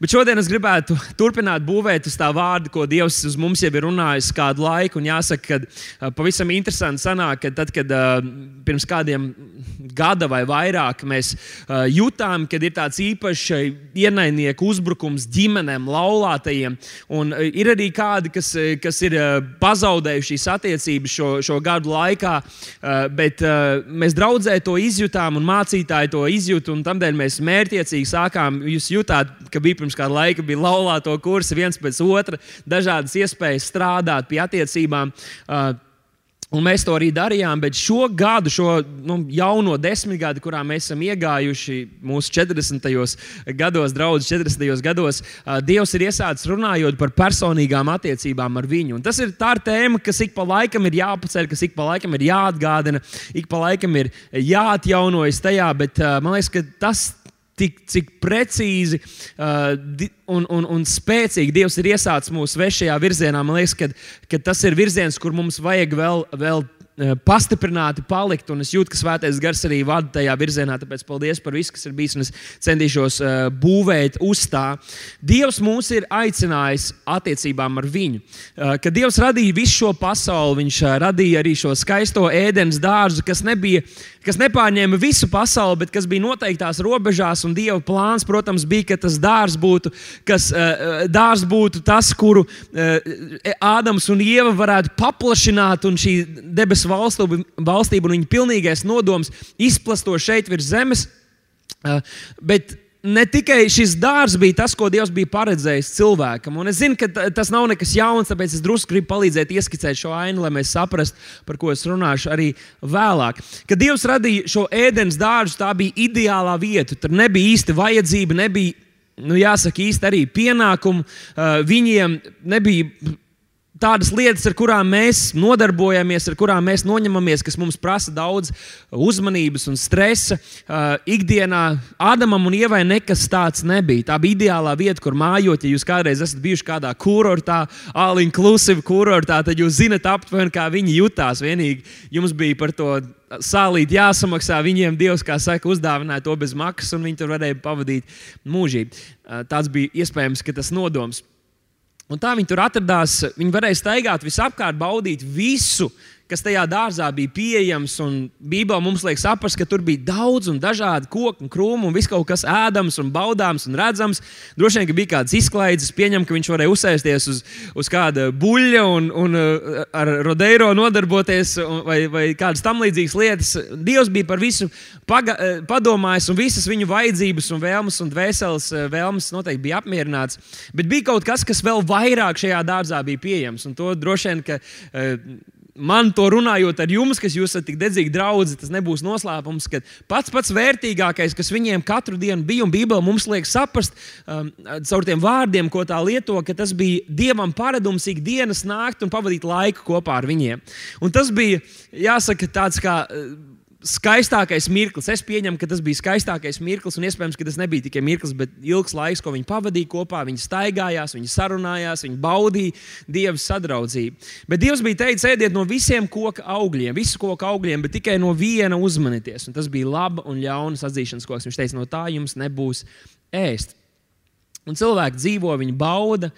Bet šodien es gribētu turpināt būvēt uz tā vārda, ko Dievs uz mums jau ir runājis kādu laiku. Un jāsaka, ka pavisam interesanti sanāk, ka tad, kad pirms kādiem gada vai vairāk mēs jutām, kad ir tāds īpašs ienaidnieku uzbrukums ģimenēm, laulātajiem, un ir arī kādi, kas, kas ir pazaudējuši šīs attiecības šo, šo gadu laikā, bet mēs draudzē to izjutām un mācītāji to izjūt, un tādēļ mēs mērķiecīgi sākām, jūs jutāt, ka bija pirms pirms kāda laika bija laulāto kursi viens pēc otra, dažādas iespējas strādāt pie attiecībām. Uh, Un mēs to arī darījām, bet šo gadu, šo nu, jauno desmitgadi, kurā mēs esam iegājuši mūsu 40. gados, draugs 40. gados, uh, Dievs ir iesācis runājot par personīgām attiecībām ar viņu. Un tas ir tā tēma, kas ik pa laikam ir jāpaceļ, kas ik pa laikam ir jāatgādina, ik pa laikam ir jāatjaunojas tajā, bet uh, man liekas, ka tas tik, cik precīzi uh, un, un, un spēcīgi Dievs ir iesācis mūsu vešajā virzienā. Man liekas, ka, tas ir virziens, kur mums vajag vēl. vēl pastiprināti palikt, un es jūtu, ka svētais gars arī vada tajā virzienā. Tāpēc paldies par visu, kas ir bijis, es centīšos uh, būvēt uz tā. Dievs mūs ir aicinājis attiecībām ar viņu. Uh, kad Dievs radīja visu šo pasauli, Viņš radīja arī šo skaisto ēdienas dārzu, kas nebija kas nepārņēma visu pasauli, bet kas bija noteiktās robežās. Un Dieva plāns, protams, bija, ka tas dārs būtu, kas, dārs būtu tas, kuru Ādams un Ieva varētu paplašināt, un šī debesu valstība, valstība un viņa pilnīgais nodoms izplasto šeit virs zemes. Uh, bet ne tikai šis dārzs bija tas, ko Dievs bija paredzējis cilvēkam. Un es zinu, ka tas nav nekas jauns, tāpēc es drusku gribu palīdzēt ieskicēt šo ainu, lai mēs saprastu, par ko es runāšu arī vēlāk. Kad Dievs radīja šo ēdienas dārzu, tā bija ideālā vieta. Tur nebija īsti vajadzība, nebija, nu, jāsaka, īsti arī pienākumu. Uh, viņiem nebija tādas lietas, ar kurām mēs nodarbojamies, ar kurām mēs noņemamies, kas mums prasa daudz uzmanības un stresa. Uh, ikdienā Ādamam un Ievai nekas tāds nebija. Tā bija ideālā vieta, kur mājot. Ja jūs kādreiz esat bijuši kādā kurortā, all-inclusive kurortā, tad jūs zinat aptuveni, kā viņi jutās. Vienīgi jums bija par to sālīt jāsamaksā. Viņiem Dievs, kā saka, uzdāvināja to bez maksas, un viņi tur varēja pavadīt mūžību. Uh, tāds bija iespējams, ka tas nodoms. Un tā viņi tur atradās. Viņi varēja staigāt visapkārt, baudīt visu, kas tajā dārzā bija pieejams. Bībelē mums liek saprast, ka tur bija daudz un dažādi koki un krūmi un viss kaut kas ēdams un baudāms un redzams. Droši vien, ka bija kāds izklaides, pieņem, ka viņš varēja uzsēsties uz, uz kāda buļļa un, un uh, ar rodeiro nodarboties vai, vai kādas tam līdzīgas lietas. Dievs bija par visu paga, uh, padomājis un visas viņu vajadzības un vēlmes un dvēseles uh, vēlmes noteikti bija apmierināts. Bet bija kaut kas, kas vēl vairāk šajā dārzā bija pieejams. Un to droši vien, ka man to runājot ar jums, kas jūs esat tik dedzīgi draugi, tas nebūs noslēpums, ka pats pats vērtīgākais, kas viņiem katru dienu bija, un Bībele mums liek saprast um, caur tiem vārdiem, ko tā lieto, ka tas bija Dievam paradums ikdienas nākt un pavadīt laiku kopā ar viņiem. Un tas bija, jāsaka, tāds kā. Uh, skaistākais mirklis. Es pieņemu, ka tas bija skaistākais mirklis, un iespējams, ka tas nebija tikai mirklis, bet ilgs laiks, ko viņi pavadīja kopā. Viņi staigājās, viņi sarunājās, viņi baudīja Dieva sadraudzību. Bet Dievs bija teicis, ēdiet no visiem koka augļiem, visu koku augļiem, bet tikai no viena uzmanieties. Un tas bija laba un ļauna atzīšanas koks. Viņš teica, no tā jums nebūs ēst. Un cilvēki dzīvo, viņi bauda,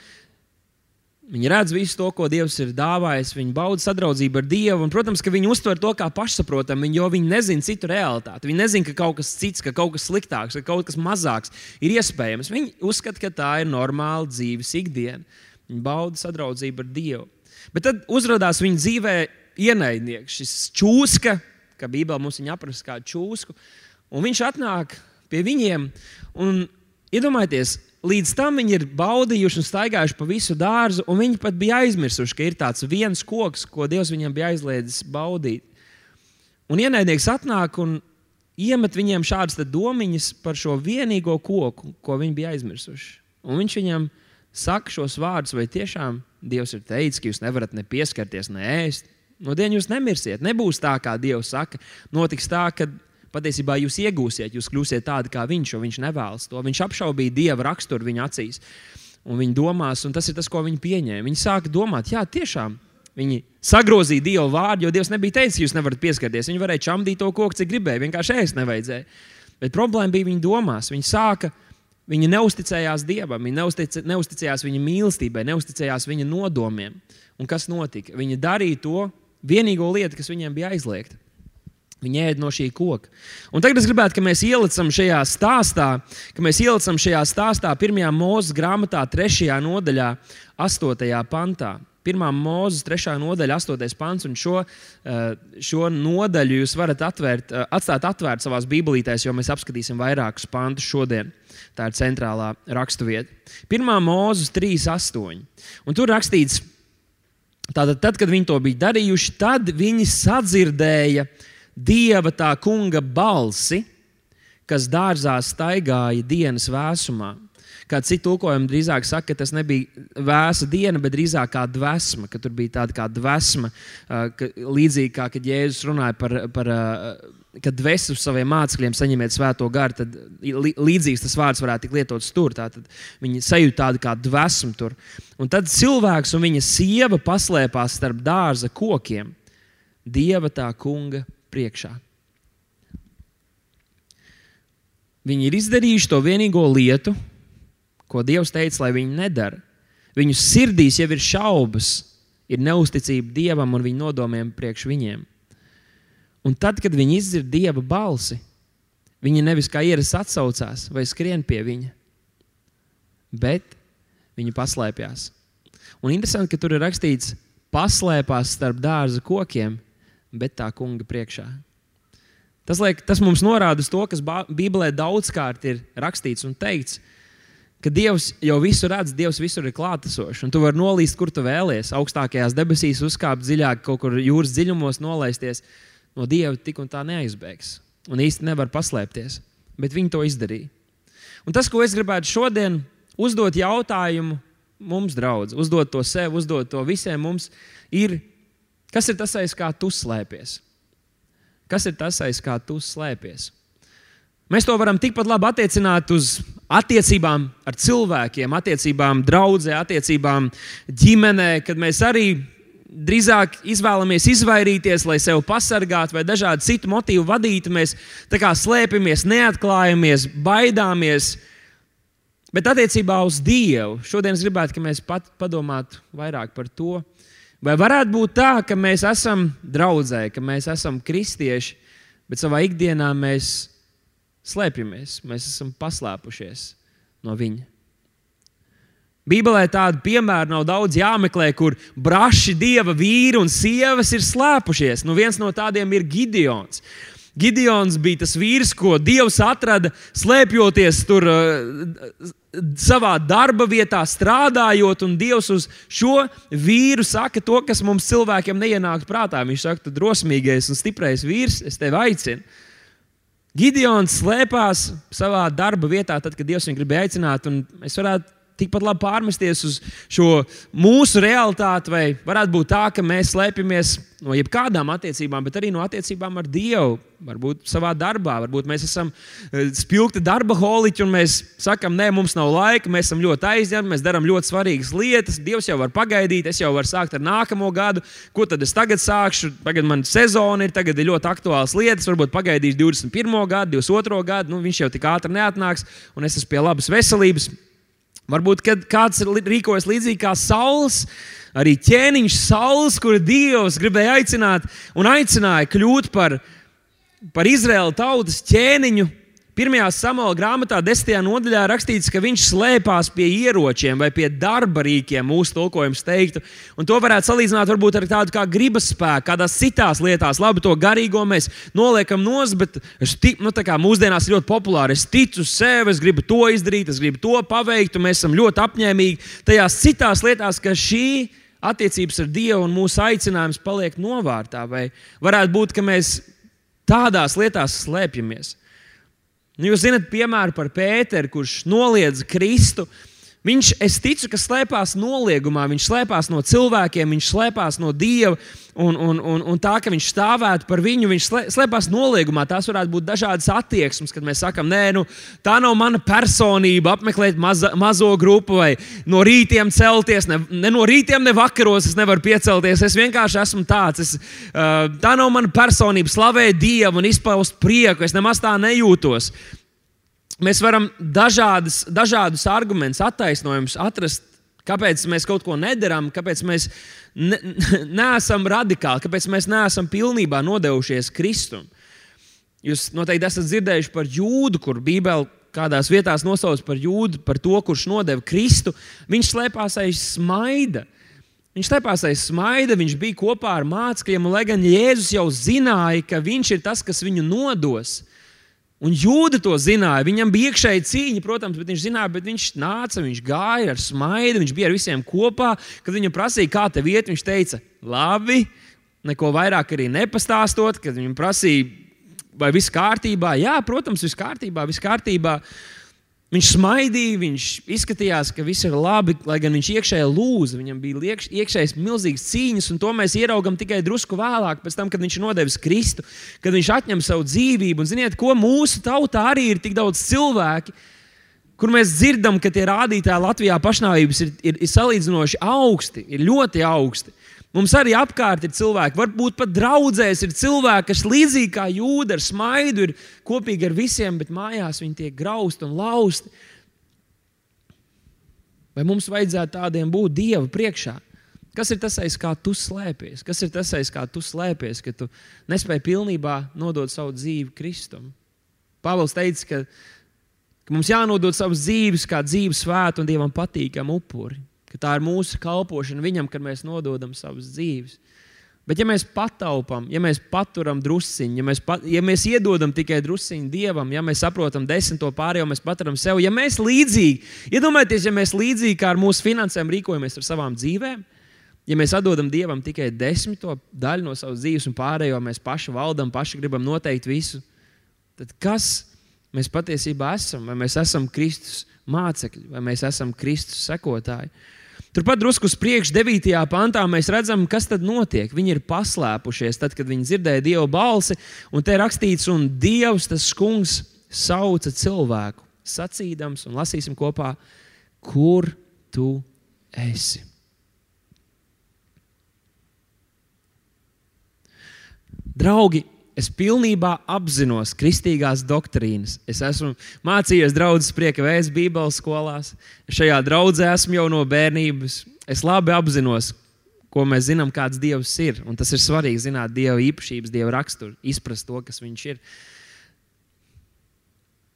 Viņi redz visu to, ko Dievs ir dāvājis, viņi bauda sadraudzību ar Dievu. Un, protams, ka viņi uztver to kā pašsaprotamu, jo viņi nezina citu realitāti. Viņi nezina, ka kaut kas cits, ka kaut kas sliktāks, ka kaut kas mazāks ir iespējams. Viņi uzskata, ka tā ir normāla dzīves ikdiena. Viņi bauda sadraudzību ar Dievu. Bet tad uzrādās viņa dzīvē ienaidnieks, šis čūska, kā Bībelē mums viņa apraksta kā čūsku. Un viņš atnāk pie viņiem un iedomājieties, Līdz tam viņi ir baudījuši un staigājuši pa visu dārzu, un viņi pat bija aizmirsuši, ka ir tāds viens koks, ko Dievs viņiem bija aizliedzis baudīt. Un ienaidnieks atnāk un iemet viņiem šādas domiņas par šo vienīgo koku, ko viņi bija aizmirsuši. Un viņš viņam saka šos vārdus, vai tiešām Dievs ir teicis, ka jūs nevarat ne pieskarties, ne ēst. No dienas jūs nemirsiet. Nebūs tā, kā Dievs saka. Notiks tā, ka patiesībā jūs iegūsiet, jūs kļūsiet tādi kā viņš, jo viņš nevēlas to. Viņš apšaubīja dieva raksturu viņa acīs. Un viņi domās, un tas ir tas, ko viņi pieņēma. Viņi sāka domāt, jā, tiešām. Viņi sagrozīja Dieva vārdu, jo Dievs nebija teicis, jūs nevarat pieskarties. Viņi varēja čamdīt to koku, cik gribēja. Vienkārši ēst nevajadzēja. Bet problēma bija viņa domās. Viņi sāka Viņi neusticējās Dievam, viņi neustic, neusticējās viņa mīlestībai, neusticējās viņa nodomiem. Un kas notika? Viņi darīja to vienīgo lietu, kas viņiem bija aizliegta. Viņi ēd no šī koka. Un tagad es gribētu, lai mēs ielicam šajā stāstā, ka mēs ielicam šajā stāstā, pirmajā mūzes grāmatā, trešajā nodaļā, astotajā pantā. Pirmā mūzes, trešā nodaļa, astotais pants, un šo, eh, šo nodaļu jūs varat atvērt, eh, atstāt atvērtu savā bībelītēs, jo mēs apskatīsim vairākus pantus šodien. Tā ir centrālā raksturvieta. Pirmā mūzes 3.8. Un tur rakstīts, tātad, tad, kad viņi to bija darījuši, tad viņi sadzirdēja dieva tā kunga balsi, kas dārzā staigāja dienas vēsumā. Kāds cits tulkojums drīzāk saka, ka tas nebija vēsa diena, bet drīzāk kā dvēsma, ka tur bija tāda kā dvēsma, ka, līdzīgi kā kad Jēzus runāja par, par kad dvēseli saviem mācekļiem saņemiet svēto garu, tad līdzīgs tas vārds varētu tikt lietots tur. Tad viņi sajūt tādu kā dvēsmu tur. Un tad cilvēks un viņa sieva paslēpās starp dārza kokiem, dieva tā kunga priekšā. Viņi ir izdarījuši to vienīgo lietu, ko Dievs teica, lai viņi nedara. Viņu sirdīs jau ir šaubas, ir neusticība Dievam un viņa nodomiem priekš viņiem. Un tad, kad viņi izdzird Dieva balsi, viņi nevis kā ierasts atsaucās vai skrien pie viņa, bet viņi paslēpjas. Un interesanti, ka tur ir rakstīts, paslēpās starp dārza kokiem bet tā kunga priekšā. Tas, liek, tas mums norāda to, kas Bībelē daudzkārt ir rakstīts un teikts, ka Dievs jau visu redz, Dievs visur ir klātesošs. Tu vari nolīst, kur tu vēlies, augstākajās debesīs, uzkāpt dziļāk, kaut kur jūras dziļumos, nolaisties. No Dieva tik un tā neaizbēgs. Un īsti nevar paslēpties. Bet viņi to izdarīja. Un tas, ko es gribētu šodien uzdot jautājumu mums, draugs, uzdot to sev, uzdot to visiem mums, ir Kas ir tas, aiz kā tu slēpies? Kas ir tas, aiz kā tu slēpies? Mēs to varam tikpat labi attiecināt uz attiecībām ar cilvēkiem, attiecībām draudzē, attiecībām ģimenē, kad mēs arī drīzāk izvēlamies izvairīties, lai sevi pasargātu vai dažādu citu motīvu vadītu. Mēs slēpjamies, neatklājamies, baidāmies. Bet attiecībā uz Dievu šodien es gribētu, lai mēs pat padomātu vairāk par to, Vai varētu būt tā, ka mēs esam draudzē, ka mēs esam kristieši, bet savā ikdienā mēs slēpjamies, mēs esam paslēpušies no viņa? Bībelē tādu piemēru nav daudz jāmeklē, kur braši dieva vīri un sievas ir slēpušies. Nu, viens no tādiem ir Gideons. Gideons bija tas vīrs, ko Dievs atrada slēpjoties tur uh, savā darba vietā, strādājot, un Dievs uz šo vīru saka to, kas mums cilvēkiem neienāk prātā. Viņš saka, tu drosmīgais un stiprais vīrs, es tevi aicinu. Gideons slēpās savā darba vietā, tad, kad Dievs viņu gribēja aicināt, un es varētu tikpat labi pārmesties uz šo mūsu realitāti, vai varētu būt tā, ka mēs slēpjamies no jebkādām attiecībām, bet arī no attiecībām ar Dievu. Varbūt savā darbā, varbūt mēs esam e, spilgti darba holiķi un mēs sakām, nē, mums nav laika, mēs esam ļoti aizņemti, mēs darām ļoti svarīgas lietas. Dievs jau var pagaidīt, es jau varu sākt ar nākamo gadu. Ko tad es tagad sākšu? Tagad man sezona ir, tagad ir ļoti aktuāls lietas, varbūt pagaidīšu 21. gadu, 22. gadu. Nu, viņš jau tik ātri neatnāks, un es esmu pie labas veselības. Varbūt kāds rīkojas līdzīgi kā saules, arī ķēniņš saules, kuru Dievs gribēja aicināt un aicināja kļūt par, par Izraēla tautas ķēniņu. Pirmajā samuēlā grāmatā, desmitajā nodaļā rakstīts, ka viņš slēpās pie ieročiem vai pie darba rīkiem, mūsu tulkojums teiktu. Un to varētu salīdzināt varbūt ar tādu kā gribas spēku, kādās citās lietās. Labi, to garīgo mēs noliekam nos, bet es ticu, nu, mūsdienās ir ļoti populāri. Es ticu sev, es gribu to izdarīt, es gribu to paveikt, un mēs esam ļoti apņēmīgi tajās citās lietās, ka šī attiecības ar Dievu un mūsu aicinājums paliek novārtā. Vai varētu būt, ka mēs tādās lietās slēpjamies. Nu, jūs zināt, piemēram, par Pēteru, kurš noliedza Kristu. Viņš, es ticu, ka slēpās noliegumā, viņš slēpās no cilvēkiem, viņš slēpās no Dieva. Un, un, un, un tā, ka viņš stāvētu par viņu, viņš slēpās noliegumā. Tās varētu būt dažādas attieksmes, kad mēs sakām, nē, nu, tā nav mana personība, apmeklēt maza, mazo grupu vai no rītiem celties. Ne, ne no rītiem, ne vakaros es nevaru piecelties. Es vienkārši esmu tāds. Es, uh, tā nav mana personība, slavēt Dievu un izpaust prieku. Es nemaz tā nejūtos. Mēs varam dažādas, dažādus argumentus, attaisnojumus atrast, kāpēc mēs kaut ko nedarām, kāpēc mēs ne, neesam radikāli, kāpēc mēs neesam pilnībā nodevušies Kristum. Jūs noteikti esat dzirdējuši par jūdu, kur Bībelē kādās vietās nosauc par jūdu, par to, kurš nodeva Kristu. Viņš slēpās aiz smaida. Viņš slēpās aiz smaida, viņš bija kopā ar mācekļiem, un lai gan Jēzus jau zināja, ka viņš ir tas, kas viņu nodos. Un jūda to zināja. Viņam bija iekšēji cīņa, protams, bet viņš zināja, bet viņš nāca, viņš gāja ar smaidu, viņš bija ar visiem kopā. Kad viņam prasīja, kā tev iet, viņš teica, labi, neko vairāk arī nepastāstot. Kad viņam prasīja, vai viss kārtībā, jā, protams, viss kārtībā, viss kārtībā. Viņš smaidīja, viņš izskatījās, ka viss ir labi, lai gan viņš iekšēji lūza. Viņam bija iekšējas milzīgas cīņas, un to mēs ieraugām tikai drusku vēlāk, tam, kad viņš nodevis Kristu, kad viņš atņem savu dzīvību. Un ziniet, ko mūsu tautā arī ir tik daudz cilvēku, kur mēs dzirdam, ka tie rādītāji Latvijā pašnāvības ir, ir, ir salīdzinoši augsti, ir ļoti augsti. Mums arī apkārt ir cilvēki, varbūt pat draudzēs ir cilvēki, kas līdzīgi kā jūda ar smaidu ir kopīgi ar visiem, bet mājās viņi tiek grausti un lausti. Vai mums vajadzētu tādiem būt Dieva priekšā? Kas ir tas, aiz kā tu slēpies? Kas ir tas, aiz kā tu slēpies, ka tu nespēji pilnībā nodot savu dzīvi Kristum? Pāvils teica, ka, ka mums jānodod savas dzīves kā dzīves svētu un Dievam patīkamu upuri ka tā ir mūsu kalpošana viņam, kad mēs nododam savas dzīves. Bet, ja mēs pataupām, ja mēs paturam drusciņu, ja mēs, pat, ja mēs iedodam tikai drusciņu dievam, ja mēs saprotam desmito pārējo, mēs paturam sev, ja mēs līdzīgi, iedomājieties, ja mēs līdzīgi kā ar mūsu finansēm rīkojamies ar savām dzīvēm, ja mēs atdodam dievam tikai desmito daļu no savas dzīves un pārējo mēs paši valdam, paši gribam noteikt visu, tad kas mēs patiesībā esam? Vai mēs esam Kristus mācekļi, vai mēs esam Kristus sekotāji? Turpat drusku uz priekšu, 9. pantā, mēs redzam, kas tad notiek. Viņi ir paslēpušies, tad, kad viņi dzirdēja Dieva balsi, un te rakstīts, un Dievs, tas kungs, sauca cilvēku, sacīdams, un lasīsim kopā, kur tu esi. Draugi, es pilnībā apzinos kristīgās doktrīnas. Es esmu mācījies draudzes prieka vēstures Bībeles skolās. Šajā draudzē esmu jau no bērnības. Es labi apzinos, ko mēs zinām, kāds Dievs ir. Un tas ir svarīgi zināt Dieva īpašības, Dieva raksturu, izprast to, kas Viņš ir.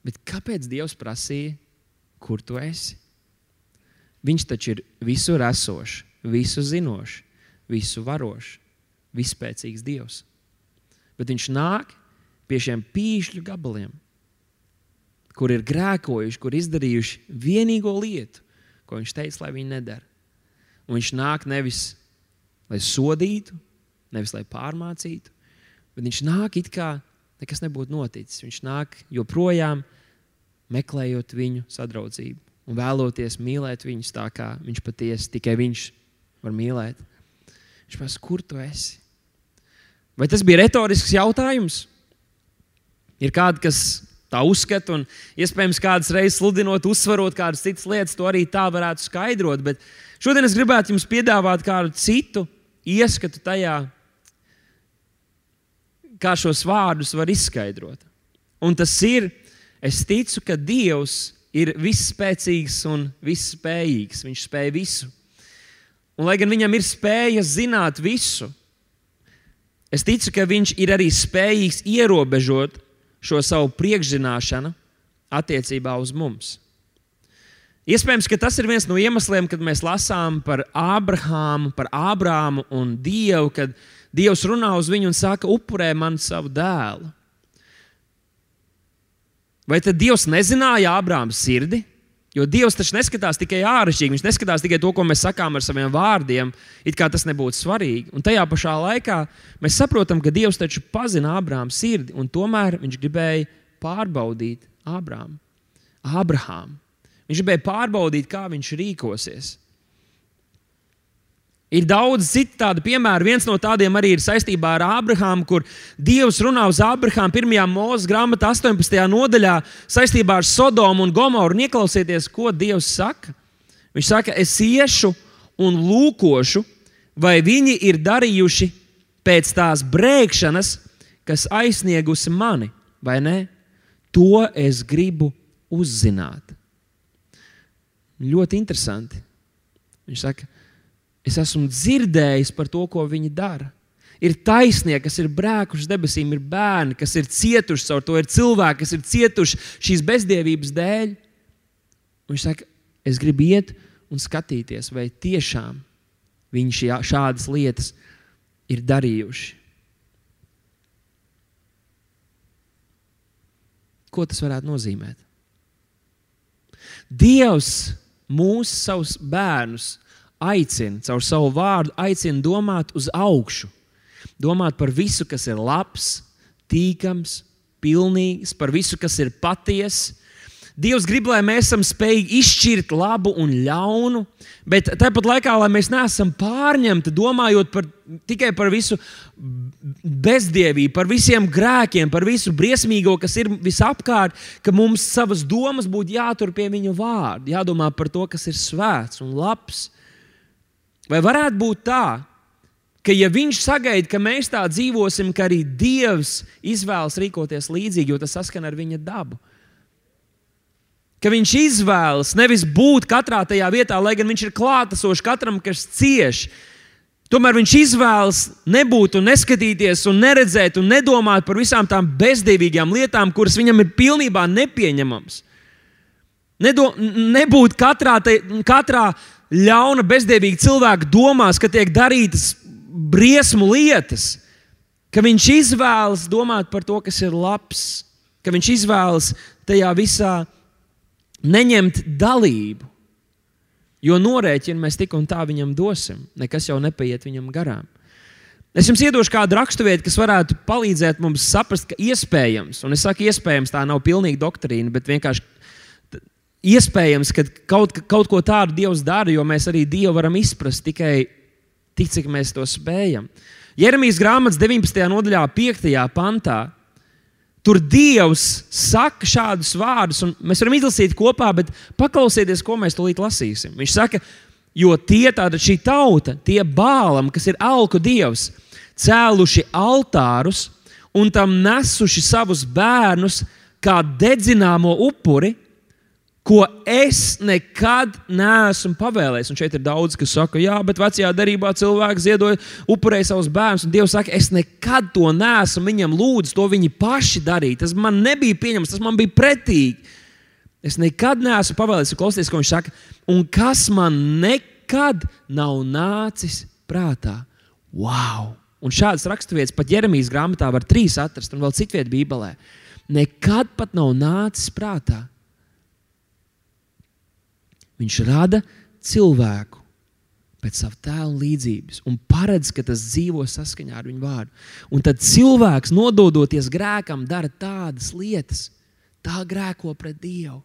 Bet kāpēc Dievs prasīja, kur tu esi? Viņš taču ir visur esošs, visu zinošs, visu varošs, vispēcīgs Dievs bet viņš nāk pie šiem pīšļu gabaliem, kur ir grēkojuši, kur izdarījuši vienīgo lietu, ko viņš teica, lai viņi nedara. Un viņš nāk nevis lai sodītu, nevis lai pārmācītu, bet viņš nāk it kā nekas nebūtu noticis. Viņš nāk joprojām meklējot viņu sadraudzību un vēloties mīlēt viņus tā, kā viņš patiesi tikai viņš var mīlēt. Viņš prasa, kur tu esi? Vai tas bija retorisks jautājums? Ir kādi, kas tā uzskata, un iespējams kādas reizes sludinot, uzsverot kādas citas lietas, to arī tā varētu skaidrot. Bet šodien es gribētu jums piedāvāt kādu citu ieskatu tajā, kā šos vārdus var izskaidrot. Un tas ir, es ticu, ka Dievs ir visspēcīgs un visspējīgs. Viņš spēj visu. Un, lai gan viņam ir spēja zināt visu, Es ticu, ka viņš ir arī spējīgs ierobežot šo savu priekšzināšanu attiecībā uz mums. Iespējams, ka tas ir viens no iemesliem, kad mēs lasām par Ābrahāmu, par Ābrāmu un Dievu, kad Dievs runā uz viņu un saka, upurē man savu dēlu. Vai tad Dievs nezināja Ābrāma sirdi? Jo Dievs taču neskatās tikai āršķirīgi, Viņš neskatās tikai to, ko mēs sakām ar saviem vārdiem, it kā tas nebūtu svarīgi. Un tajā pašā laikā mēs saprotam, ka Dievs taču pazina Ābrāmu sirdi, un tomēr viņš gribēja pārbaudīt. Abrahām. Viņš gribēja pārbaudīt, kā viņš rīkosies. Ir daudz citu tādu piemēru. Viens no tādiem arī ir saistībā ar Ābrahāmu, kur Dievs runā uz Ābrahāmu pirmajā mūža grāmatā, 18. nodaļā, saistībā ar Sodomu un Gomoru. Un ieklausieties, ko Dievs saka. Viņš saka, es iešu un lūkošu, vai viņi ir darījuši pēc tās brēkšanas, kas aizsniegusi mani, vai ne? To es gribu uzzināt. Ļoti interesanti. Viņš saka, es esmu dzirdējis par to, ko viņi dara. Ir taisnie, kas ir brēkuši debesīm, ir bērni, kas ir cietuši caur to, ir cilvēki, kas ir cietuši šīs bezdievības dēļ. Viņš saka, es gribu iet un skatīties, vai tiešām viņi šī, šādas lietas ir darījuši. Ko tas varētu nozīmēt? Dievs mūs, savus bērnus, aicina caur savu vārdu, aicina domāt uz augšu, domāt par visu, kas ir labs, tīkams, pilnīgs, par visu, kas ir patiesa Dievs grib, lai mēs esam spējīgi izšķirt labu un ļaunu, bet tāpat laikā, lai mēs neesam pārņemti domājot par, tikai par visu bezdievību, par visiem grēkiem, par visu briesmīgo, kas ir visapkārt, ka mums savas domas būtu jātur pie viņa vārda, jādomā par to, kas ir svēts un labs. Vai varētu būt tā, ka, ja viņš sagaida, ka mēs tā dzīvosim, ka arī Dievs izvēlas rīkoties līdzīgi, jo tas saskan ar viņa dabu? ka viņš izvēlas nevis būt katrā tajā vietā, lai gan viņš ir klātesošs katram, kas cieš. Tomēr viņš izvēlas nebūt un neskatīties, un neredzēt un nedomāt par visām tām bezdīvīgām lietām, kuras viņam ir pilnībā nepieņemamas. Nedo, nebūt katrā, te, katrā ļauna, bezdīvīga cilvēka domās, ka tiek darītas briesmu lietas, ka viņš izvēlas domāt par to, kas ir labs, ka viņš izvēlas tajā visā neņemt dalību. Jo norēķinu mēs tik un tā viņam dosim. Nekas jau nepaiet viņam garām. Es jums iedošu kādu raksturvietu, kas varētu palīdzēt mums saprast, ka iespējams, un es saku, iespējams, tā nav pilnīga doktrīna, bet vienkārši iespējams, ka kaut, kaut ko tādu Dievs dara, jo mēs arī Dievu varam izprast tikai tik, cik mēs to spējam. Jeremijas grāmatas 19. nodaļā, 5. pantā, Tur Dievs saka šādus vārdus, un mēs varam izlasīt kopā, bet paklausieties, ko mēs tulīt lasīsim. Viņš saka, jo tie tāda šī tauta, tie bālam, kas ir alku dievs, cēluši altārus un tam nesuši savus bērnus kā dedzināmo upuri, ko es nekad neesmu pavēlējis. Un šeit ir daudz, kas saka, jā, bet vecajā darbā cilvēks ziedoja, upurēja savus bērnus. Un Dievs saka, es nekad to neesmu viņam lūdzis, to viņi paši darīja. Tas man nebija pieņemams, tas man bija pretīgi. Es nekad neesmu pavēlējis, klausieties, ko viņš saka. Un kas man nekad nav nācis prātā? Wow! Un šādas raksturvietas pat Jeremijas grāmatā var trīs atrast, un vēl citvietā Bībelē. Nekad pat nav nācis prātā Viņš rada cilvēku pēc sava tēla līdzības un paredz, ka tas dzīvo saskaņā ar viņu vārdu. Un tad cilvēks, nododoties grēkam, dara tādas lietas, tā grēko pret Dievu,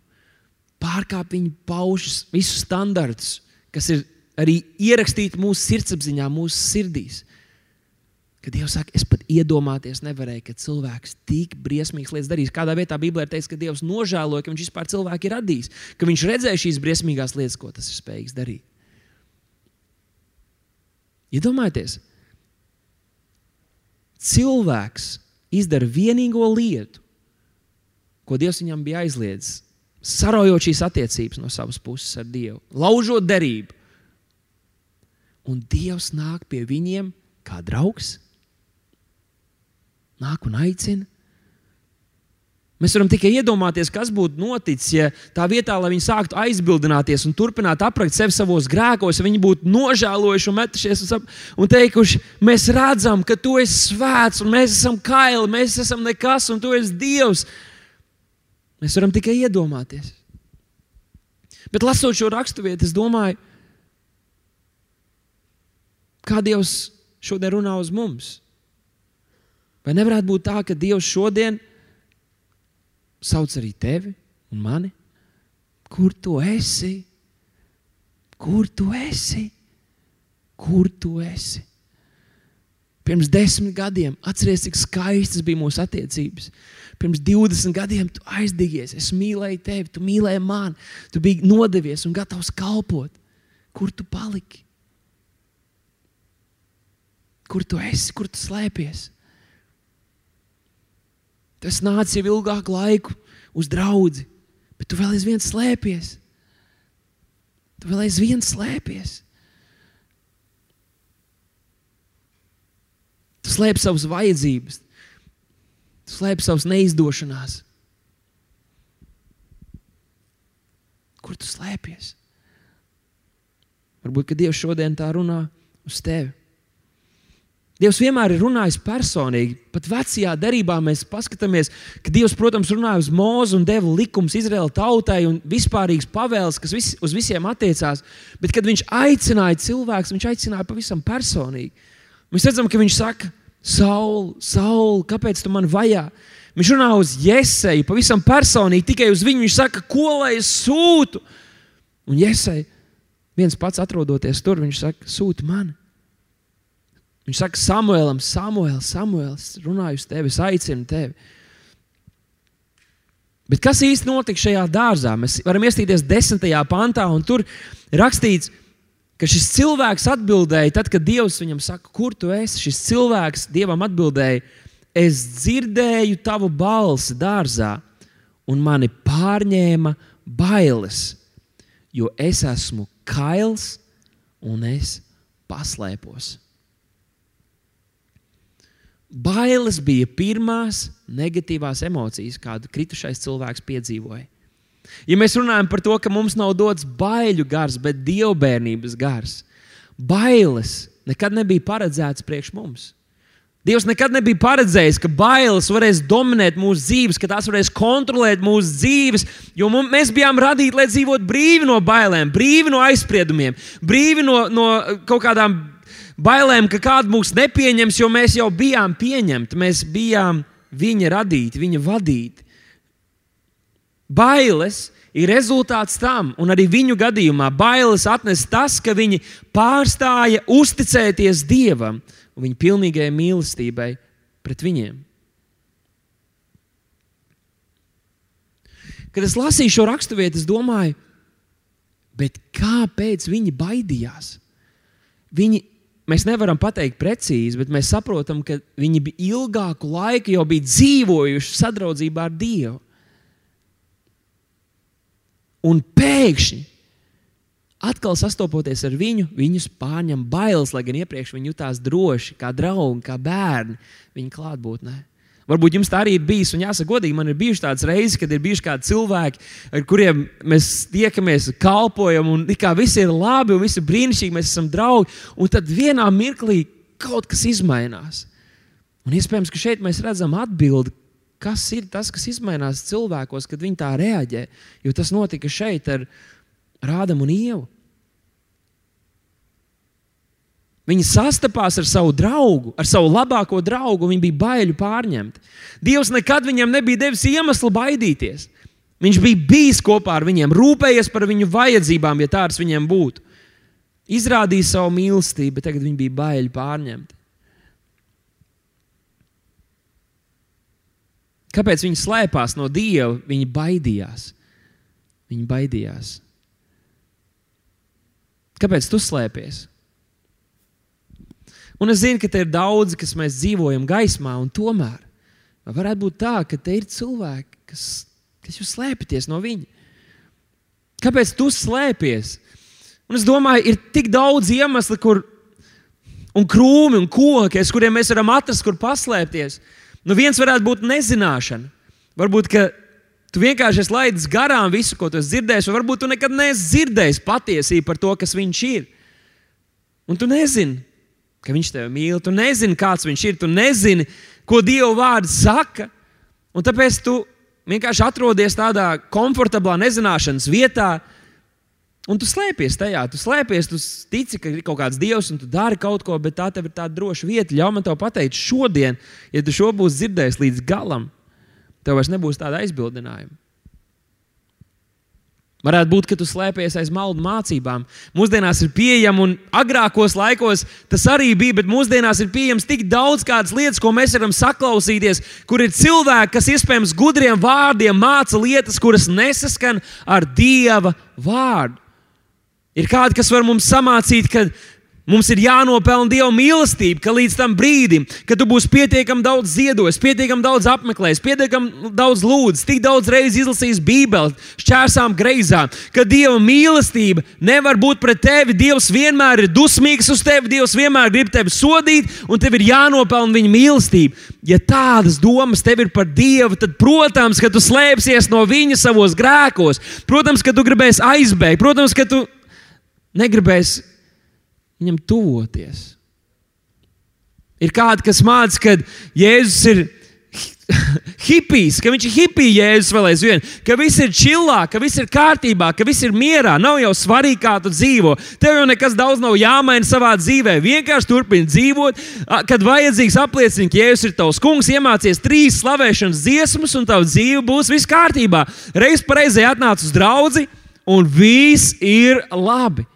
pārkāpj viņa paušas, visus standartus, kas ir arī ierakstīti mūsu sirdsapziņā, mūsu sirdīs. Kad Dievs saka, es pat iedomāties nevarēju, ka cilvēks tik briesmīgas lietas darīs. Kādā vietā Bībelē ir teikts, ka Dievs nožēloja, ka viņš vispār cilvēku ir radījis, ka viņš redzēja šīs briesmīgās lietas, ko tas ir spējīgs darīt. Iedomājieties, cilvēks izdara vienīgo lietu, ko Dievs viņam bija aizliedzis, sarojot šīs attiecības no savas puses ar Dievu, laužot derību. Un Dievs nāk pie viņiem kā draugs nāk un aicina. Mēs varam tikai iedomāties, kas būtu noticis, ja tā vietā, lai viņi sāktu aizbildināties un turpinātu aprakt sevi savos grēkos, ja viņi būtu nožēlojuši un metušies un, un teikuši, mēs redzam, ka tu esi svēts, un mēs esam kaili, mēs esam nekas, un tu esi Dievs. Mēs varam tikai iedomāties. Bet lasot šo raksturvietu, es domāju, kā Dievs šodien runā uz mums. Vai nevarētu būt tā, ka Dievs šodien sauc arī tevi un mani? Kur tu esi? Kur tu esi? Kur tu esi? Pirms desmit gadiem, atcerieties, cik skaistas bija mūsu attiecības. Pirms 20 gadiem tu aizdegies, es mīlēju tevi, tu mīlēji mani, tu biji nodevies un gatavs kalpot. Kur tu paliki? Kur tu esi, kur tu slēpies? Tas nāca jau ilgāku laiku uz draugu, Bet tu vēl aizvien slēpies. Tu vēl aizvien slēpies. Tu slēpi savas vajadzības, tu slēpi savas neizdošanās. Kur tu slēpies? Varbūt Dievs šodien tā runā uz tevi. Dievs vienmēr ir runājis personīgi. Pat vecajā derībā mēs paskatāmies, ka Dievs, protams, runāja uz mūzu un deva likumus Izraēla tautai un vispārīgas pavēles, kas vis, uz visiem attiecās. Bet, kad viņš aicināja cilvēkus, viņš aicināja pavisam personīgi. Mēs redzam, ka viņš saka, Saul, Saul, kāpēc tu man vajā? Viņš runā uz Jēzeju, pavisam personīgi, tikai uz viņu. Viņš saka, ko lai es sūtu? Un Jēzeja viens pats atrodoties tur, viņš saka, sūti mani. Viņš saka, Samuēlam, Samuēl, Samuēls, runāju uz tevi, es aicinu tevi. Bet kas īsti notika šajā dārzā? Mēs varam iestīties desmitajā pantā, un tur rakstīts, ka šis cilvēks atbildēja, tad, kad Dievs viņam saka, kur tu esi. Šis cilvēks Dievam atbildēja, es dzirdēju tavu balsi dārzā, un mani pārņēma bailes, jo es esmu kails un es paslēpos. Bailes bija pirmās negatīvās emocijas, kādu kritušais cilvēks piedzīvoja. Ja mēs runājam par to, ka mums nav dots baiļu gars, bet dievbijības gars, bailes nekad nebija paredzētas priekš mums. Dievs nekad nebija paredzējis, ka bailes varēs dominēt mūsu dzīves, ka tās varēs kontrolēt mūsu dzīves, jo mums, mēs bijām radīti, lai dzīvotu brīvi no bailēm, brīvi no aizspriedumiem, brīvi no, no kaut kādām bailēm, ka kāds mūs nepieņems, jo mēs jau bijām pieņemti. Mēs bijām viņa radīti, viņa vadīti. Bailes ir rezultāts tam, un arī viņu gadījumā bailes atnes tas, ka viņi pārstāja uzticēties Dievam un viņa pilnīgajai mīlestībai pret viņiem. Kad es lasīju šo raksturvietu, es domāju, kāpēc viņi baidījās? Viņi Mēs nevaram pateikt precīzi, bet mēs saprotam, ka viņi bija ilgāku laiku jau bija dzīvojuši sadraudzībā ar Dievu. Un pēkšņi, atkal sastopoties ar viņu, viņus pārņem bailes, lai gan iepriekš viņi jutās droši, kā draugi, kā bērni viņa klātbūtnē. Varbūt jums tā arī ir bijis, un jāsaka, godīgi, man ir bijušas tādas reizes, kad ir bijuši kādi cilvēki, ar kuriem mēs tiekamies, kalpojam, un kā viss ir labi, un viss ir brīnišķīgi, mēs esam draugi. Un tad vienā mirklī kaut kas izmainās. Un iespējams, ka šeit mēs redzam atbildi, kas ir tas, kas mainās cilvēkos, kad viņi tā reaģē. Jo tas notika šeit ar Rādamu un Ievu. Viņi sastapās ar savu draugu, ar savu labāko draugu, viņi bija baiļu pārņemti. Dievs nekad viņam nebija devis iemeslu baidīties. Viņš bija bijis kopā ar viņiem, rūpējies par viņu vajadzībām, ja tādas viņiem būtu. Izrādīja savu mīlestību, bet tagad viņi bija baiļi pārņemti. Kāpēc viņi slēpās no Dieva? Viņi baidījās. Viņi baidījās. Kāpēc tu slēpies? Un es zinu, ka te ir daudzi, kas mēs dzīvojam gaismā, un tomēr varētu būt tā, ka te ir cilvēki, kas, kas jūs slēpjaties no viņa. Kāpēc tu slēpies? Un es domāju, ir tik daudz iemeslu, kur un krūmi un koki, aiz kuriem mēs varam atrast, kur paslēpties. Nu, viens varētu būt nezināšana. Varbūt, ka tu vienkārši esi laidis garām visu, ko tu esi dzirdējis, vai varbūt tu nekad neesi dzirdējis patiesību par to, kas viņš ir. Un tu nezini, ka viņš tevi mīl. Tu nezini, kāds viņš ir, tu nezini, ko Dieva vārds saka. Un tāpēc tu vienkārši atrodies tādā komfortablā nezināšanas vietā, un tu slēpies tajā. Tu slēpies, tu tici, ka ir kaut kāds dievs, un tu dari kaut ko, bet tā tev ir tāda droša vieta. Ļauj man te pateikt, šodien, ja tu šo būsi dzirdējis līdz galam, tev vairs nebūs tāda aizbildinājuma. Varētu būt, ka tu slēpies aiz maldu mācībām. Mūsdienās ir pieejama, un agrākos laikos tas arī bija, bet mūsdienās ir pieejams tik daudz kādas lietas, ko mēs varam saklausīties, kur ir cilvēki, kas iespējams gudriem vārdiem māca lietas, kuras nesaskan ar Dieva vārdu. Ir kādi, kas var mums samācīt, ka Mums ir jānopelna Dieva mīlestība, ka līdz tam brīdim, kad tu būsi pietiekami daudz ziedojis, pietiekami daudz apmeklējis, pietiekami daudz lūdzis, tik daudz reizes izlasījis Bībeli, šķērsām greizām, ka Dieva mīlestība nevar būt pret tevi. Dievs vienmēr ir dusmīgs uz tevi, Dievs vienmēr grib tevi sodīt, un tev ir jānopelna viņa mīlestība. Ja tādas domas tev ir par Dievu, tad, protams, ka tu slēpsies no viņa savos grēkos, protams, ka tu gribēsi aizbēgt, protams, ka tu negribēsi viņam tuvoties. Ir kādi, kas māca, ka Jēzus ir hipijs, ka viņš ir hipijs, Jēzus vēl aizvien, ka viss ir čilā, ka viss ir kārtībā, ka viss ir mierā. Nav jau svarīgi, kā tu dzīvo. Tev jau nekas daudz nav jāmaina savā dzīvē. Vienkārši turpini dzīvot. Kad vajadzīgs, apliecini, ka Jēzus ir tavs kungs, iemācies trīs slavēšanas dziesmas, un tava dzīve būs viss kārtībā. Reiz pareizai atnāc uz draugu, un viss ir labi.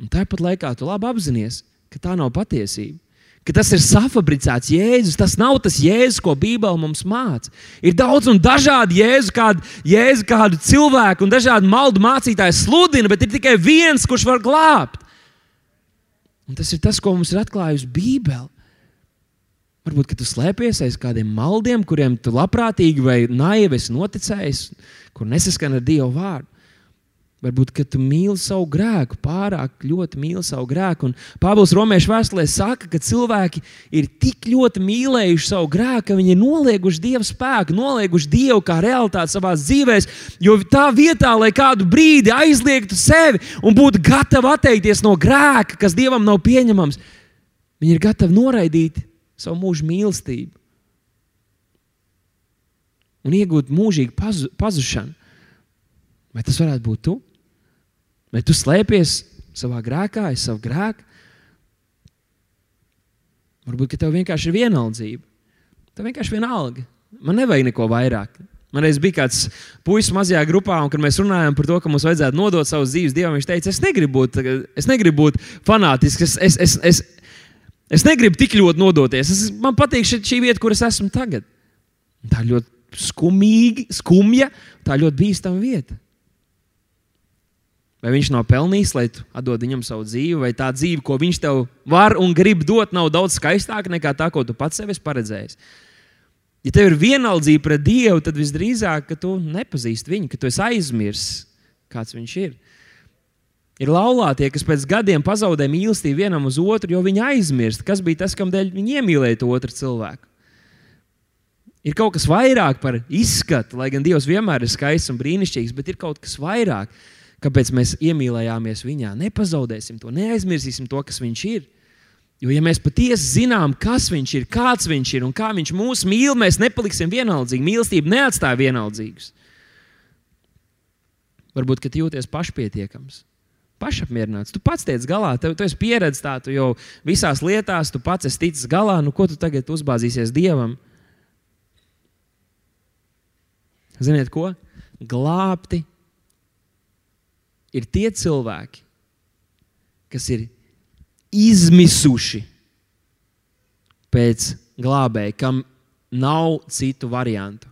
Un tāpat laikā tu labi apzinājies, ka tā nav patiesība. Ka tas ir safabricēts Jēzus. Tas nav tas Jēzus, ko Bībele mums māca. Ir daudz un dažādi Jēzu, kādu, Jēzu, kādu cilvēku un dažādu maldu mācītāju sludina, bet ir tikai viens, kurš var glābt. Un tas ir tas, ko mums ir atklājusi Bībele. Varbūt tu slēpies aiz kādiem maldiem, kuriem tu labprātīgi vai naivi esi noticējis, kur nesaskan ar Dieva vārdu. Varbūt, ka tu mīli savu grēku, pārāk ļoti mīli savu grēku. Un Pāvils Romiešu vēstulē saka, ka cilvēki ir tik ļoti mīlējuši savu grēku, ka viņi ir nolieguši Dieva spēku, nolieguši Dievu kā realitāti savā dzīvē. Jo tā vietā, lai kādu brīdi aizliegtu sevi un būtu gatavi atteikties no grēka, kas Dievam nav pieņemams, viņi ir gatavi noraidīt savu mūža mīlestību un iegūt mūžīgu pazu, pazušanu. Vai tas varētu būt tu? Vai tu slēpies savā grēkā, aiz savu grēku? Varbūt tev vienkārši ir vienaldzība. Tev vienkārši ir vienalga. Man nevajag neko vairāk. Man reiz bija kāds puisis mazajā grupā, un kad mēs runājām par to, ka mums vajadzētu nodot savus dzīves dievam, viņš teica, es negribu būt, es negribu būt fanātisks, es, es, es, es, es negribu tik ļoti nodoties. Es, man patīk šī, šī vieta, kur es esmu tagad. Tā ļoti skumīga, skumja, tā ļoti bīstama vieta. Vai viņš nav pelnījis, lai tu atdod viņam savu dzīvi, vai tā dzīve, ko viņš tev var un grib dot, nav daudz skaistāka nekā tā, ko tu pats sev esi paredzējis. Ja tev ir vienaldzība pret Dievu, tad visdrīzāk, ka tu nepazīsti viņu, ka tu esi aizmirsis, kāds viņš ir. Ir laulātie, kas pēc gadiem pazaudē mīlestību vienam uz otru, jo viņi aizmirst, kas bija tas, kam dēļ viņi iemīlēja to otru cilvēku. Ir kaut kas vairāk par izskatu, lai gan Dievs vienmēr ir skaists un brīnišķīgs, bet ir kaut kas vairāk kāpēc mēs iemīlējāmies viņā. Nepazaudēsim to, neaizmirsīsim to, kas viņš ir. Jo, ja mēs patiesi zinām, kas viņš ir, kāds viņš ir un kā viņš mūs mīl, mēs nepaliksim vienaldzīgi. Mīlestība neatstāja vienaldzīgus. Varbūt, ka jūties pašpietiekams, pašapmierināts. Tu pats tiec galā, tev, tu esi pieredzējis tā, tu jau visās lietās, tu pats esi ticis galā. Nu, ko tu tagad uzbāzīsies Dievam? Ziniet, ko? Glābti ir tie cilvēki, kas ir izmisuši pēc glābēja, kam nav citu variantu.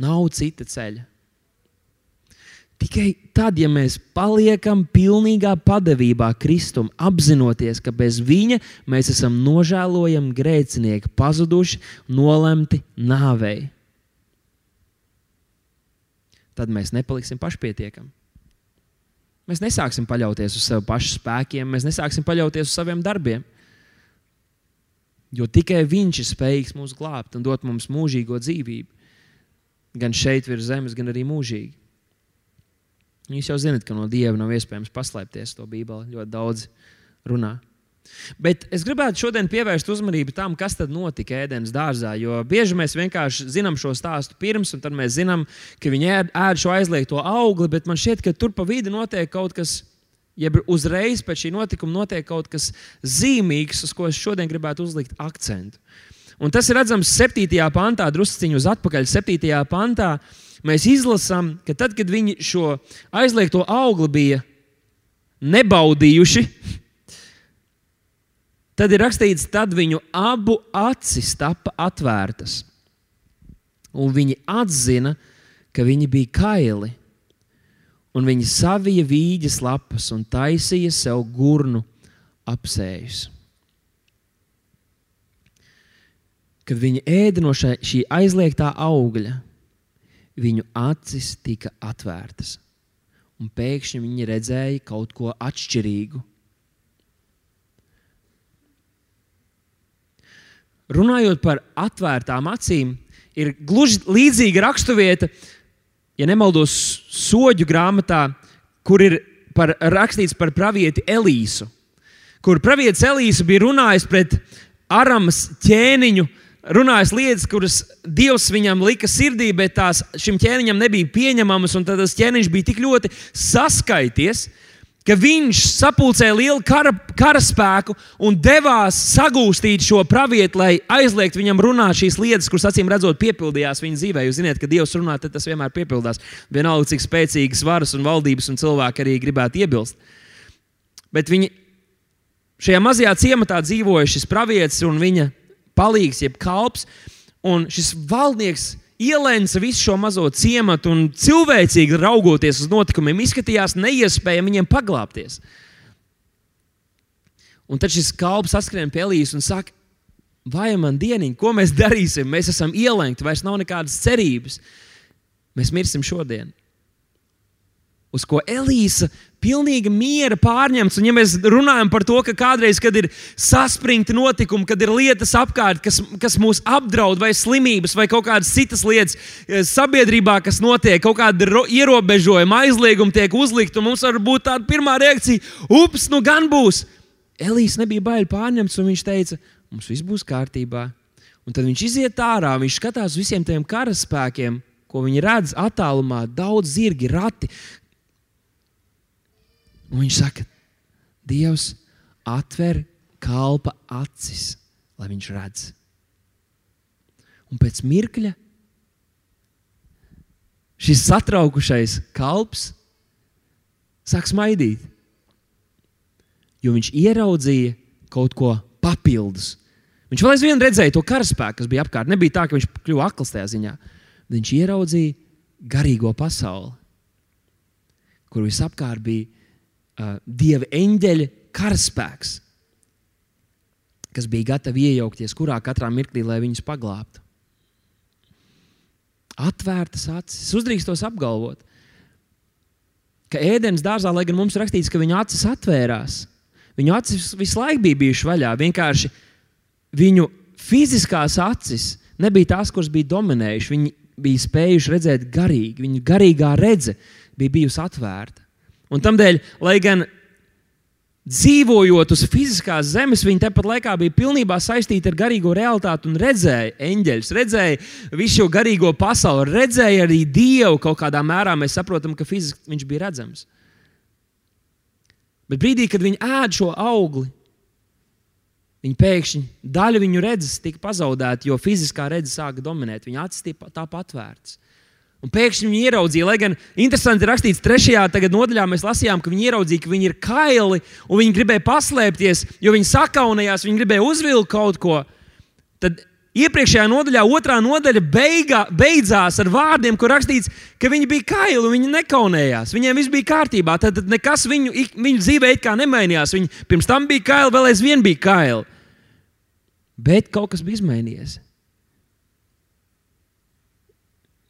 Nav cita ceļa. Tikai tad, ja mēs paliekam pilnīgā padevībā Kristum, apzinoties, ka bez viņa mēs esam nožēlojami grēcinieki, pazuduši, nolemti nāvei tad mēs nepaliksim pašpietiekami. Mēs nesāksim paļauties uz sevi pašu spēkiem, mēs nesāksim paļauties uz saviem darbiem. Jo tikai Viņš ir spējīgs mūs glābt un dot mums mūžīgo dzīvību. Gan šeit, virs zemes, gan arī mūžīgi. Jūs jau zināt, ka no Dieva nav iespējams paslēpties. To Bībeli ļoti daudz runā. Bet es gribētu šodien pievērst uzmanību tam, kas tad notika ēdienas dārzā. Jo bieži mēs vienkārši zinām šo stāstu pirms, un tad mēs zinām, ka viņi ēd, ēd šo aizliegto augli, bet man šķiet, ka tur pa vidu notiek kaut kas. Jeb uzreiz pēc šī notikuma notiek kaut kas zīmīgs, uz ko es šodien gribētu uzlikt akcentu. Un tas ir redzams 7. pantā, drusciņā uz atpakaļ. 7. pantā mēs izlasām, ka tad, kad viņi šo aizliegto augli bija nebaudījuši, Tad ir rakstīts, tad viņu abu acis tapa atvērtas, un viņi atzina, ka viņi bija kaili. un viņi savija vīģes lapas un taisīja sev gurnu apsējus. Kad viņi ēda no šā, šī aizliegtā augļa, viņu acis tika atvērtas, un pēkšņi viņi redzēja kaut ko atšķirīgu. Runājot par atvērtām acīm, ir gluži līdzīga raksturvieta, ja nemaldos, soļu grāmatā, kur ir par, rakstīts par pravieti Elīsu, kur pravietis Elīsu bija runājis pret Aramas ķēniņu, runājis lietas, kuras Dievs viņam lika sirdī, bet tās šim ķēniņam nebija pieņemamas, un tas ķēniņš bija tik ļoti saskaities, ka viņš sapulcēja lielu kara, karaspēku un devās sagūstīt šo pravietu, lai aizliegtu viņam runāt šīs lietas, kuras acīm redzot, piepildījās viņa dzīvē. Jūs zināt, ka Dievs runā, tad tas vienmēr piepildās. Vienalga, cik spēcīgas varas un valdības un cilvēki arī gribētu iebilst. Bet viņi šajā mazajā ciematā dzīvoja šis pravietis un viņa palīgs, jeb kalps. Un šis valdnieks ielēca visu šo mazo ciematu un cilvēcīgi raugoties uz notikumiem, izskatījās neiespējami viņiem paglāpties. Un tad šis kalps saskrien pie Elijas un saka, vai man dieniņ, ko mēs darīsim? Mēs esam ielēgti, vairs nav nekādas cerības. Mēs mirsim šodien. Uz ko Elīza pilnīgi miera pārņemts. Un, ja mēs runājam par to, ka kādreiz, kad ir saspringti notikumi, kad ir lietas apkārt, kas, kas mūs apdraud, vai slimības, vai kaut kādas citas lietas eh, sabiedrībā, kas notiek, kaut kāda ierobežojuma, aizlieguma tiek uzlikta, un mums var būt tāda pirmā reakcija, ups, nu gan būs. Elīze nebija bail pārņemts, un viņš teica, mums viss būs kārtībā. Un tad viņš iziet ārā, viņš skatās visiem tiem karaspēkiem, ko viņi redz attālumā, daudz zirgi, rati, Un viņš saka, Dievs atver kalpa acis, lai viņš redz. Un pēc mirkļa šis satraukušais kalps sāk smaidīt, jo viņš ieraudzīja kaut ko papildus. Viņš vēl aizvien redzēja to karaspēku, kas bija apkārt. Nebija tā, ka viņš kļuva akls tajā ziņā. Viņš ieraudzīja garīgo pasauli, kur visapkārt bija dieva eņģeļa karaspēks, kas bija gatavi iejaukties kurā katrā mirklī, lai viņus paglābtu. Atvērtas acis. Uzdrīkstos apgalvot, ka ēdienas dārzā, lai gan mums rakstīts, ka viņa acis atvērās, viņu acis visu laiku bija bijušas vaļā. Vienkārši viņu fiziskās acis nebija tās, kuras bija dominējušas. Viņi bija spējuši redzēt garīgi, viņu garīgā redzes bija bijusi atvērta. Un tādēļ, lai gan dzīvojot uz fiziskās zemes, viņi tepat laikā bija pilnībā saistīti ar garīgo realitāti un redzēja eņģeļus, redzēja visu šo garīgo pasauli, redzēja arī Dievu kaut kādā mērā. Mēs saprotam, ka fiziski viņš bija redzams. Bet brīdī, kad viņi ēd šo augli, viņi pēkšņi daļa viņu redzes tika pazaudēta, jo fiziskā redzes sāka dominēt. Viņa acis tika atvērtas. Un pēkšņi viņi ieraudzīja, lai gan interesanti rakstīts, trešajā nodaļā mēs lasījām, ka viņi ieraudzīja, ka viņi ir kaili un viņi gribēja paslēpties, jo viņi sakaunējās, viņi gribēja uzvilkt kaut ko. Tad iepriekšējā nodaļā, otrā nodaļa beigā, beidzās ar vārdiem, kur rakstīts, ka viņi bija kaili un viņi nekaunējās. Viņiem viss bija kārtībā, tad, tad nekas viņu, viņu dzīvē it kā nemainījās. Viņi pirms tam bija kaili, vēl aizvien bija kaili. Bet kaut kas bija izmainījies.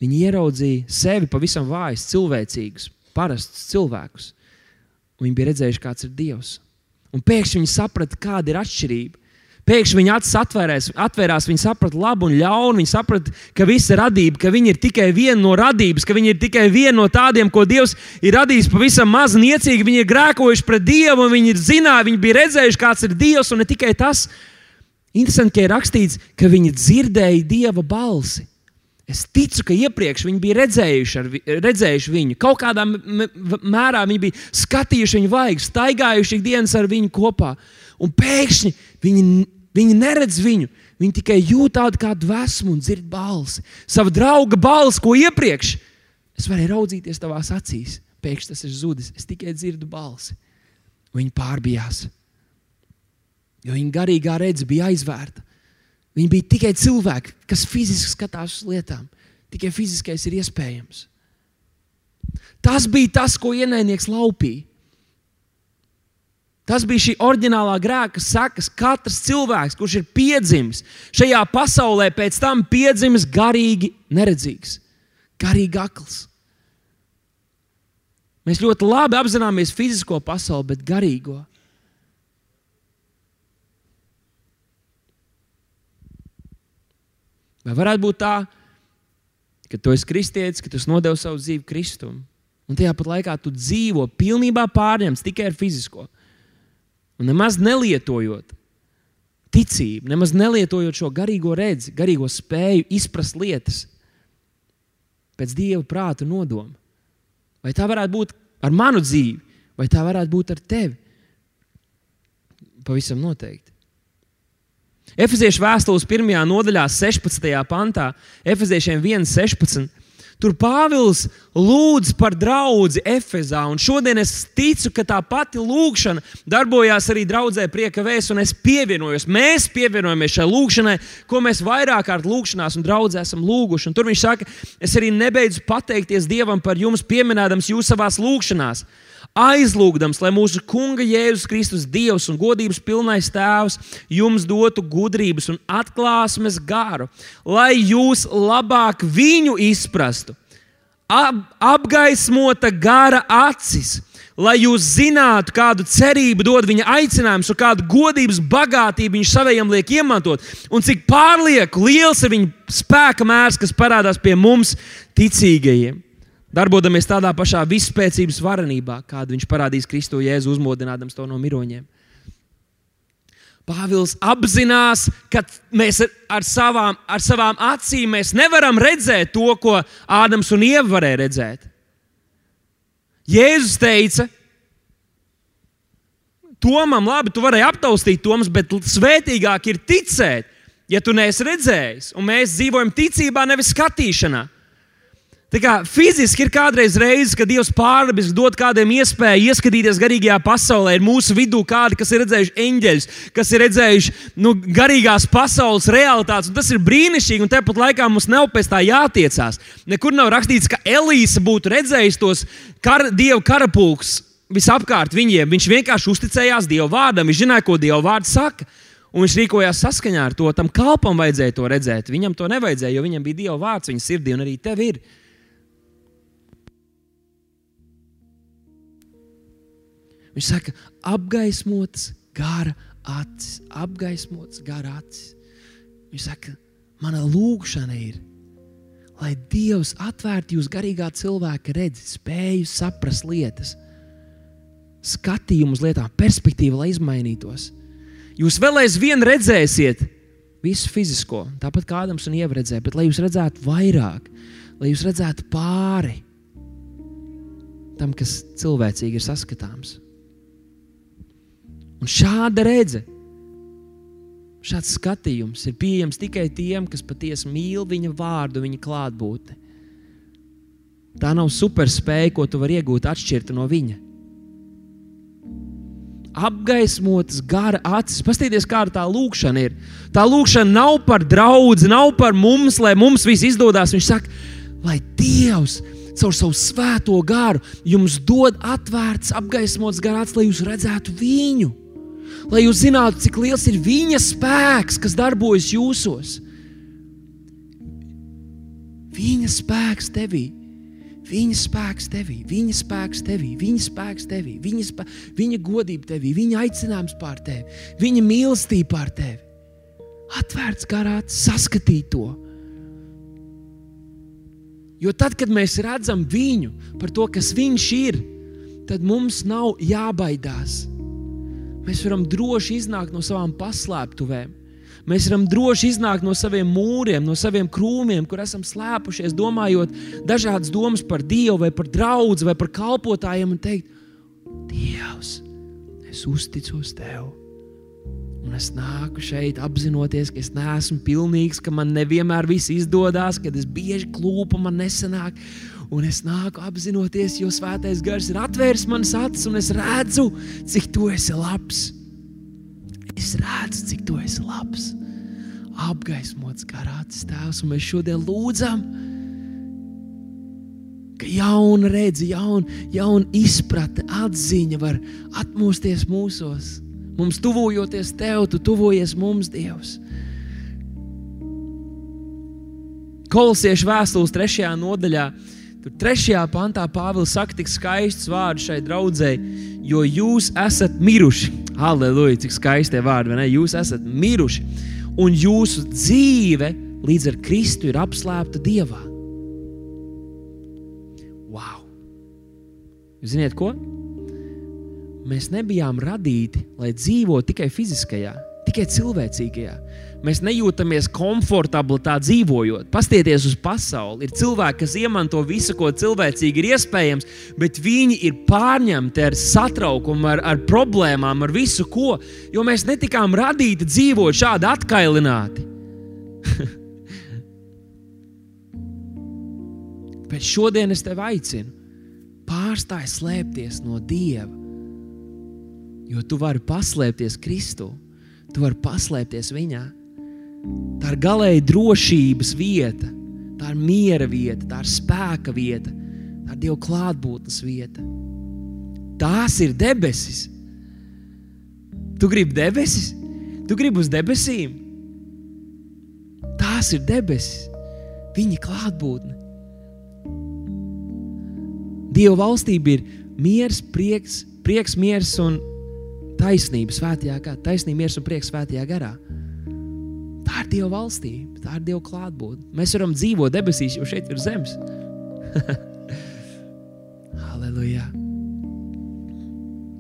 Viņi ieraudzīja sevi pavisam vājus, cilvēcīgus, parastus cilvēkus. Viņi bija redzējuši, kāds ir Dievs. Un pēkšņi viņi saprata, kāda ir atšķirība. Pēkšņi viņa acis atvērās, atvērās, viņa saprata labu un ļaunu. Viņa saprata, ka visa radība, ka viņa ir tikai viena no radības, ka viņa ir tikai viena no tādiem, ko Dievs ir radījis pavisam maz niecīgi. Viņi ir grēkojuši pret Dievu, viņi ir zinājuši, viņi bija redzējuši, kāds ir Dievs, un ne tikai tas. Interesanti, ka ir rakstīts, ka viņi dzirdēja Dieva balsi. Es ticu, ka iepriekš viņi bija redzējuši, ar, redzējuši viņu. Kaut kādā mērā viņi bija skatījuši viņu vaigu, staigājuši ikdienas ar viņu kopā. Un pēkšņi viņi, viņi neredz viņu. Viņi tikai jūt tādu kā dvēsmu un dzird balsi. Savu drauga balsi, ko iepriekš es varēju raudzīties tavās acīs. Pēkšņi tas ir zudis. Es tikai dzirdu balsi. Viņi pārbijās. Jo viņa garīgā redzes bija aizvērta. Viņi bija tikai cilvēki, kas fiziski skatās uz lietām. Tikai fiziskais ir iespējams. Tas bija tas, ko ienaidnieks laupīja. Tas bija šī oriģinālā grēka sekas. Katrs cilvēks, kurš ir piedzimis šajā pasaulē, pēc tam piedzimis garīgi neredzīgs, garīgi akls. Mēs ļoti labi apzināmies fizisko pasauli, bet garīgo. Vai varētu būt tā, ka tu esi kristietis, ka tu nodevi savu dzīvi Kristum, un tajā pat laikā tu dzīvo pilnībā pārņemts tikai ar fizisko, un nemaz nelietojot ticību, nemaz nelietojot šo garīgo redzi, garīgo spēju izprast lietas pēc dieva prāta nodoma. Vai tā varētu būt ar manu dzīvi, vai tā varētu būt ar tevi? Pavisam noteikti. Efeziešu vēstules 1. nodaļā, 16. pantā, Efeziešiem 1,16. Tur Pāvils lūdz par draugu Efezā, šodien es ticu, ka tā pati lūkšana darbojās arī draudzē prieka vēstures, un es pievienojos. Mēs pievienojamies šai lūkšanai, ko mēs vairāk kārt lūkšanās un draudzē esam lūguši. Un tur viņš saka, es arī nebeidzu pateikties Dievam par jums, pieminēdams jūs savās lūkšanās aizlūgdams, lai mūsu Kunga Jēzus Kristus, Dievs un godības pilnais Tēvs jums dotu gudrības un atklāsmes garu, lai jūs labāk viņu izprastu, ap, apgaismota gara acis. Lai jūs zinātu, kādu cerību dod viņa aicinājums, un kādu godības bagātību viņš saviem liek izmantot, un cik pārlieku liels ir viņa spēka mērs, kas parādās pie mums, ticīgajiem darbodamies tādā pašā visspēcības varenībā, kādu viņš parādīs Kristu Jēzu, uzmodinādams to no miroņiem. Pāvils apzinās, ka mēs ar savām, ar savām acīm nevaram redzēt to, ko Ādams un Ieva varēja redzēt. Jēzus teica, Tomam, labi, tu vari aptaustīt Tomas, bet svētīgāk ir ticēt, ja tu neesi redzējis. Un mēs dzīvojam ticībā, nevis skatīšanā. Tā kā fiziski ir kādreiz reizes, kad Dievs pārdabiski dod kādam iespēju ieskatīties garīgajā pasaulē. Ir mūsu vidū kādi, kas ir redzējuši eņģeļus, kas ir redzējuši nu, garīgās pasaules realitātes. Tas ir brīnišķīgi, un tāpat laikā mums nav pēc tā jātiecās. Nekur nav rakstīts, ka Elīze būtu redzējusi tos kar, dievu karapulkus visapkārt viņiem. Viņš vienkārši uzticējās Dieva vārdam, viņš zināja, ko Dieva vārds saka. Un viņš rīkojās saskaņā ar to. Tam kalpam vajadzēja to redzēt. Viņam to nevajadzēja, jo viņam bija Dieva vārds, viņa sirdī, un arī tev ir. Viņš saka, apgaismots gara acis, apgaismots gara acis. Viņš saka, mana lūkšana ir, lai Dievs atvērtu jūs garīgā cilvēka redzi, spēju saprast lietas, skatījumu uz lietām, perspektīvu, lai izmainītos. Jūs vēl aizvien redzēsiet visu fizisko, tāpat kā Ādams un Ieva redzēja, bet lai jūs redzētu vairāk, lai jūs redzētu pāri tam, kas cilvēcīgi ir saskatāms. Un šāda redzes, šāds skatījums ir pieejams tikai tiem, kas patiesi mīl viņa vārdu, viņa klātbūtni. Tā nav superspēja, ko tu vari iegūt atšķirta no viņa. Apgaismotas gara acis. Paskatieties, kāda tā lūkšana ir. Tā lūkšana nav par draugu, nav par mums, lai mums viss izdodas. Viņš saka, lai Dievs caur savu svēto garu jums dod atvērts, apgaismots garāts, lai jūs redzētu viņu lai jūs zinātu, cik liels ir viņa spēks, kas darbojas jūsos. Viņa spēks tevī. Viņa spēks tevī, viņa spēks tevī, viņa spēks tevī, viņa, spē, viņa godība tevī, viņa aicinājums pār tevi, viņa mīlestība pār tevi. Atvērts garāts, saskatīt to. Jo tad, kad mēs redzam viņu par to, kas viņš ir, tad mums nav jābaidās. Mēs varam droši iznākt no savām paslēptuvēm. Mēs varam droši iznākt no saviem mūriem, no saviem krūmiem, kur esam slēpušies, domājot dažādas domas par Dievu, vai par draugu, vai par kalpotājiem, un teikt, Dievs, es uzticos Tev. Un es nāku šeit apzinoties, ka es neesmu pilnīgs, ka man nevienmēr viss izdodas, ka es bieži klūpu, man nesanāk. Un es nāku apzinoties, jo svētais gars ir atvēris manas acis, un es redzu, cik tu esi labs. Es redzu, cik tu esi labs. Apgaismots rācis tēvs, un mēs šodien lūdzam, ka jauna redzes, jauna, jauna izpratne, atziņa var atmosties mūsos. Mums tuvojoties tev, tu tuvojies mums, Dievs. Kolosiešu vēstules trešajā nodaļā, tur trešajā pantā Pāvils saka tik skaistus vārdus šai draudzēji, jo jūs esat miruši. Halleluja, cik skaisti vārdi, vai ne? Jūs esat miruši, un jūsu dzīve līdz ar Kristu ir apslēpta Dievā. Wow! Ziniet, ko? Mēs nebijām radīti, lai dzīvotu tikai fiziskajā, tikai cilvēcīgajā. Mēs nejūtamies komfortabli tā dzīvojot. Pastieties uz pasauli. Ir cilvēki, kas izmanto visu, ko cilvēcīgi ir iespējams, bet viņi ir pārņemti ar satraukumu, ar, ar problēmām, ar visu ko. Jo mēs netikām radīti dzīvot šādi atkailināti. bet šodien es tevi aicinu, pārstāj slēpties no Dieva. Jo tu vari paslēpties Kristū, tu vari paslēpties Viņā. Tā ir galēji drošības vieta, tā ir miera vieta, tā ir spēka vieta, tā ir Dieva klātbūtnes vieta. Tās ir debesis. Tu gribi debesis, tu gribi uz debesīm. Tās ir debesis, viņa klātbūtne. Dieva valstība ir miers, prieks, prieks miers un taisnība svētajā garā, taisnība, miers un prieks svētajā garā. Tā ir Dieva valstība, tā ir Dieva klātbūtne. Mēs varam dzīvot debesīs, jo šeit ir zemes. Halleluja!